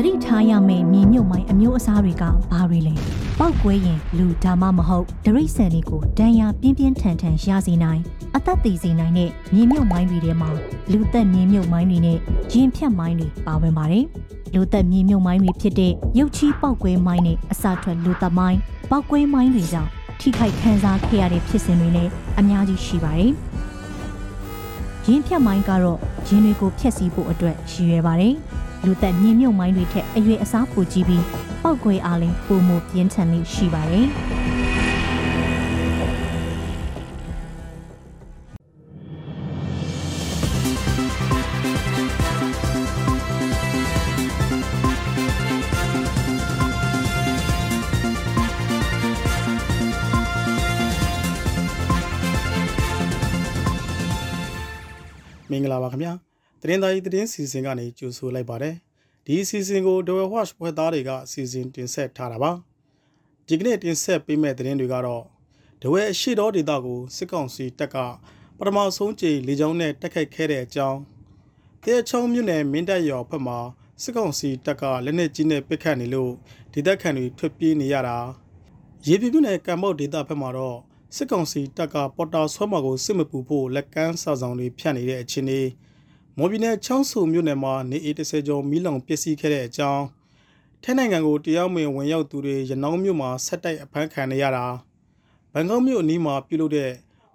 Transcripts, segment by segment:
သတိထားရမယ့်မြေမြုပ်မိုင်းအမျိုးအစားတွေကဘာတွေလဲပောက်ကွဲရင်လူဒါမှမဟုတ်ဒရိတ်ဆန်တွေကိုတန်ရာပြင်းပြင်းထန်ထန်ရစေနိုင်အသက်သေစေနိုင်တဲ့မြေမြုပ်မိုင်းတွေထဲမှာလူသက်မြေမြုပ်မိုင်းတွေနဲ့ရင်ဖြတ်မိုင်းတွေပါဝင်ပါတယ်လူသက်မြေမြုပ်မိုင်းတွေဖြစ်တဲ့ရုပ်ချီးပောက်ကွဲမိုင်းနဲ့အစာထွက်လူသက်မိုင်းပောက်ကွဲမိုင်းတွေကြောင့်ထိခိုက်ခံစားခဲ့ရတဲ့ဖြစ်စဉ်တွေလည်းအများကြီးရှိပါတယ်ရင်းဖြတ်မိုင်းကတော့ရင်းတွေကိုဖျက်ဆီးဖို့အတွက်ရည်ရွယ်ပါတယ်။ လူသက်ညင်မြုပ်မိုင်းတွေထက်အရွယ်အစားပိုကြီးပြီးပောက်ကွဲအားလည်းပုံမပြင်းထန်လေးရှိပါတယ်။မင်္ဂလာပါခင်ဗျာ သတင်းသားကြီးသတင်းစီစဉ်ကနေကြိုဆိုလိုက်ပါတယ်ဒီစီစဉ်ကို The Watch ဖွဲ့သားတွေကစီစဉ်တင်ဆက်ထားတာပါဒီကနေ့တင်ဆက်ပေးမယ့်သတင်းတွေကတော့ဒဝဲအရှိတော်ဒေတာကိုစစ်ကောင်စီတပ်ကပထမဆုံးကြိမ်လေကြောင်းနဲ့တက်ခိုက်ခဲ့တဲ့အကြောင်းတဲချုံမြို့နယ်မင်းတပ်ရော်ဘက်မှာစစ်ကောင်စီတပ်ကလက်နက်ကြီးနဲ့ပစ်ခတ်နေလို့ဒေသခံတွေထွက်ပြေးနေရတာရေပြပြနယ်ကံမောက်ဒေတာဘက်မှာတော့စစ်ကောင်စီတပ်ကပေါ်တာဆွဲမှာကိုစစ်မပူဖို့လက်ကမ်းစာဆောင်တွေဖြတ်နေတဲ့အခြေအနေ မော်ဘီနယ်ချောင်းဆူမြို့နယ်မှာနေအေး30ကျော်မီးလောင်ပျက်စီးခဲ့တဲ့အကြောင်းထိုင်းနိုင်ငံကိုတရားမဝင်ဝင်ရောက်သူတွေရနောင်းမြို့မှာဆက်တိုက်အဖမ်းခံနေရတာဘန်ကောက်မြို့အနီးမှာပြုလုပ်တဲ့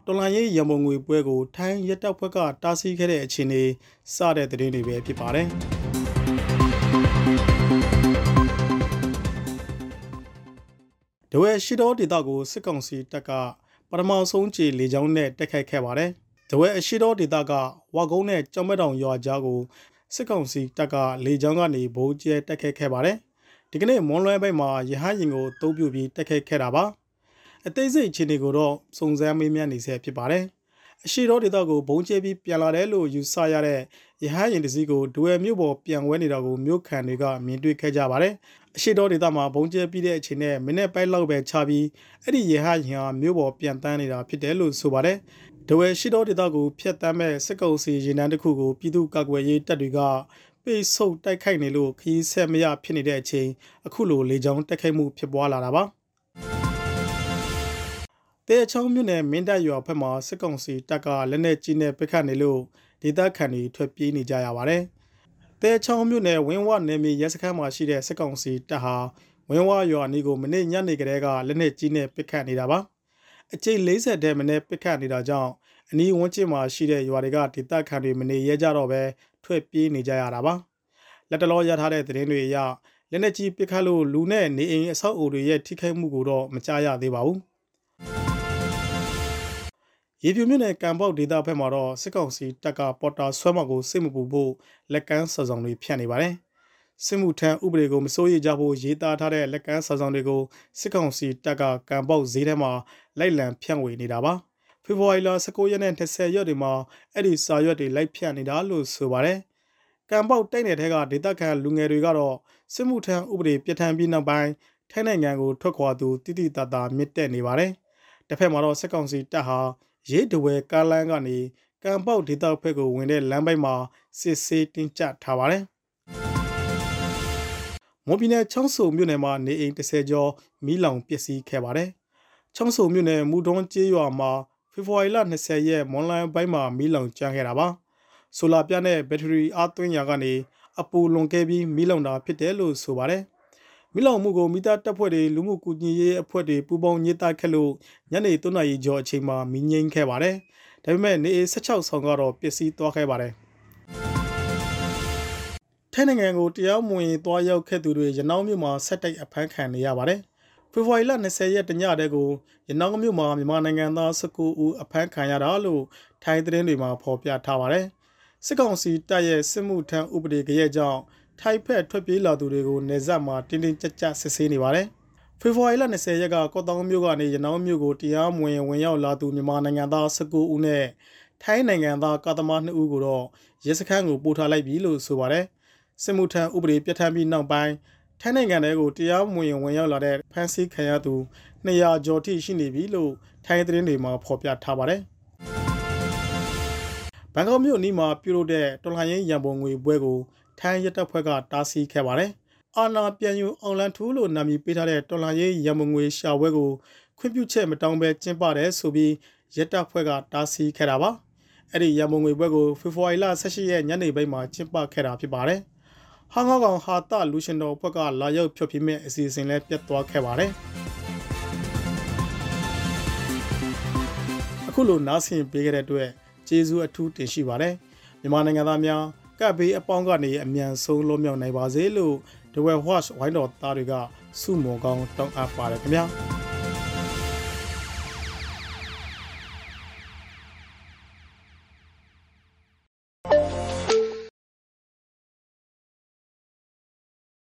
တော်လိုင်းရေးရမုံငွေပွဲကိုထိုင်းရက်တပ်ဖွဲ့ကတားဆီးခဲ့တဲ့အခြေအနေစတဲ့သတင်းတွေပဲဖြစ်ပါတယ်ဒဝဲရှိတော်ဒေတာကိုစစ်ကောင်စီတပ်ကပထမဆုံးခြေလေကြောင်းနဲ့တက်ခိုက်ခဲ့ပါတယ်။ တဝဲအရှိတော်ဒေသကဝါကုန်းနဲ့ကြောင်မက်တောင်ရွာကြားကိုစစ်ကောင်စီတပ်ကလေကြောင်းကနေဗုံးကျဲတက်ခိုက်ခဲ့ပါတယ်။ဒီကနေ့မွန်လွဲဘက်မှာရဟန်းရင်ကိုတုံးပြပြီးတက်ခိုက်ခဲ့တာပါ။အသေးစိတ်အခြေအနေကိုတော့စုံစမ်းမေးမြန်းနေဆဲဖြစ်ပါတယ်။အရှိတော်ဒေသကိုဘုံကျဲပြီးပြန်လာတယ်လို့ယူဆရတဲ့ရဟန်းရင်တစည်းကိုဒွယ်မြို့ပေါ်ပြန်ဝဲနေတာကိုမြို့ခံတွေကမြင်တွေ့ခဲ့ကြပါတယ်။အရှိတော်ဒေသမှာဘုံကျဲပြီးတဲ့အချိန်နဲ့မိနစ်ပိုင်းလောက်ပဲခြားပြီးအဲ့ဒီရဟရင်ဟာမြို့ပေါ်ပြန်တန်းနေတာဖြစ်တယ်လို့ဆိုပါတယ်။ ဒဝဲရှိတော်ဒေသကိုဖျက်တမ်းမဲ့စစ်ကောင်စီရင်တန်းတစ်ခုကိုပြည်သူ့ကာကွယ်ရေးတပ်တွေကပိတ်ဆို့တိုက်ခိုက်နေလို့ခီးဆက်မရဖြစ်နေတဲ့အချိန်အခုလိုလေကြောင်းတက်ခိုက်မှုဖြစ်ပွားလာတာပါ။တဲချောင်းမြို့နယ်မင်းတပ်ရွာဘက်မှာစစ်ကောင်စီတပ်ကလက်နက်ကြီးနဲ့ပစ်ခတ်နေလို့ဒေသခံတွေထွက်ပြေးနေကြရပါတယ်။တဲချောင်းမြို့နယ်ဝင်းဝနယ်မြေရဲစခန်းမှာရှိတဲ့စစ်ကောင်စီတပ်ဟာဝင်းဝရွာနီကိုမနေ့ညနေကလေးကလက်နက်ကြီးနဲ့ပစ်ခတ်နေတာပါ။ အကျိတ်40တဲမနေ့ပစ်ခတ်နေတာကြောင့်အနီးဝန်းကျင်မှာရှိတဲ့ရွာတွေကဒေသခံတွေမနေရကြတော့ပဲထွက်ပြေးနေကြရတာပါ။လက်တလောရထားတဲ့သတင်းတွေအရလက်နက်ကြီးပစ်ခတ်လို့လူနဲ့နေအိမ်အဆောက်အဦတွေရဲ့ထိခိုက်မှုကိုတော့မကြားရသေးပါဘူး။ရေပြူမြို့နယ်ကံပေါက်ဒေသဘက်မှာတော့စစ်ကောင်စီတပ်ကပေါ်တာဆွဲမောက်ကိုစစ်မှုပူဖို့လက်ကမ်းစာဆောင်တွေဖြန့်နေပါတယ်။ စစ်မှုထမ်းဥပဒေကိုမစိုးရိမ်ကြဖို့ရေးသားထားတဲ့လက်ကမ်းစာဆောင်တွေကိုစစ်ကောင်စီတပ်ကကံပေါက်ဈေးထဲမှာလိုက်လံဖြန့်ဝေနေတာပါ။ဖေဖော်ဝါရီလ19ရက်နဲ့20ရက်တွေမှာအဲ့ဒီစာရွက်တွေလိုက်ဖြန့်နေတာလို့ဆိုပါတယ်။ကံပေါက်တိုက်နယ်ထဲကဒေသခံလူငယ်တွေကတော့စစ်မှုထမ်းဥပဒေပြဋ္ဌာန်းပြီးနောက်ပိုင်းထိုင်းနိုင်ငံကိုထွက်ခွာသူတိတိတတ်တာမြင့်တက်နေပါတယ်။တစ်ဖက်မှာတော့စစ်ကောင်စီတပ်ဟာရေးတဝဲကားလမ်းကနေကံပေါက်ဒေသဖက်ကိုဝင်တဲ့လမ်းပိုင်းမှာစစ်ဆေးတင်ကြထားပါတယ်။ မွန်ပြည်နယ်ချောင်းဆူမြို့နယ်မှာနေအိမ်30ကျော်မီးလောင်ပျက်စီးခဲ့ပါတယ်။ချောင်းဆူမြို့နယ်မူတွန်းကျေးရွာမှာဖေဖော်ဝါရီလ20ရက်မွန်လိုင်းပိုင်းမှာမီးလောင်ကျွမ်းခဲ့တာပါ။ဆိုလာပြနဲ့ဘက်ထရီအားသွင်းရာကနေအပူလွန်ခဲ့ပြီးမီးလောင်တာဖြစ်တယ်လို့ဆိုပါတယ်။မိလောင်မှုကိုမိသားတပ်ဖွဲ့တွေလူမှုကူညီရေးအဖွဲ့တွေပူးပေါင်းညှိတာခဲ့လို့ညနေ3နာရီကျော်အချိန်မှာမီးငိမ့်ခဲ့ပါတယ်။ဒါပေမဲ့နေ16ဆောင်ကတော့ပျက်စီးသွားခဲ့ပါတယ်။ ထိုင်းနိုင်ငံကိုတရားမဝင်သွားရောက်ခဲ့သူတွေရနောင်းမြို့မှာဆက်တိုက်အဖမ်းခံနေရပါတယ်။ဖေဖော်ဝါရီလ20ရက်တညတည်းကိုရနောင်းမြို့မှာမြန်မာနိုင်ငံသား19ဦးအဖမ်းခံရတာလို့ထိုင်းသတင်းတွေမှာဖော်ပြထားပါတယ်။စစ်ကောင်စီတပ်ရဲ့စစ်မှုထမ်းဥပဒေကြရဲ့ကြောင့်ထိုက်ဖက်ထွက်ပြေးလာသူတွေကိုနေဆက်မှာတင်းတင်းကြပ်ကြပ်စစ်ဆေးနေပါတယ်။ဖေဖော်ဝါရီလ20ရက်ကကော့တောင်မြို့ကနေရနောင်းမြို့ကိုတရားမဝင်ဝင်ရောက်လာသူမြန်မာနိုင်ငံသား19ဦးနဲ့ထိုင်းနိုင်ငံသားကာသမား2ဦးကိုတော့ရဲစခန်းကိုပို့ထားလိုက်ပြီလို့ဆိုပါတယ်။ စစ်မှုထမ်းဥပဒေပြဋ္ဌာန်းပြီးနောက်ပိုင်းထိုင်းနိုင်ငံထဲကိုတရားမဝင်ဝင်ရောက်လာတဲ့ဖမ်းဆီးခံရသူ200ကျော်ထိရှိနေပြီလို့ထိုင်းသတင်းတွေမှာဖော်ပြထားပါတယ်။ဘန်ကောက်မြို့နီးမှာပြုလုပ်တဲ့တော်လှန်ရေးရန်ပုံငွေပွဲကိုထိုင်းရဲတပ်ဖွဲ့ကတားဆီးခဲ့ပါတယ်အာနာပြန်ယူအောင်လန်ထူးလို့နာမည်ပေးထားတဲ့တော်လှန်ရေးရမငွေရှာပွဲကိုခွင့်ပြုချက်မတောင်းဘဲကျင်းပတယ်ဆိုပြီးရက်တပ်ဖွဲ့ကတားဆီးခဲ့တာပါအဲ့ဒီရမငွေပွဲကိုဖေဖော်ဝါရီလ18ရက်ညနေပိုင်းမှာကျင်းပခဲ့တာဖြစ်ပါတယ် ဟာငေါကောင်ဟာတလူရှင်တော်ဘက်ကလာရောက်ဖြောပြမဲ့အစီအစဉ်လည်းပြတ်သွားခဲ့ပါတယ်အခုလိုနားဆင်ပေးခဲ့တဲ့အတွက်ကျေးဇူးအထူးတင်ရှိပါတယ်မြန်မာနိုင်ငံသားများကပ်ဘေးအပေါင်းကနေအမြန်ဆုံးလွတ်မြောက်နိုင်ပါစေလို့ The Well Watch ဝိုင်းတော်သားတွေကစုမုံကောင်းတောင်းအပ်ပါတယ်ခင်ဗျာ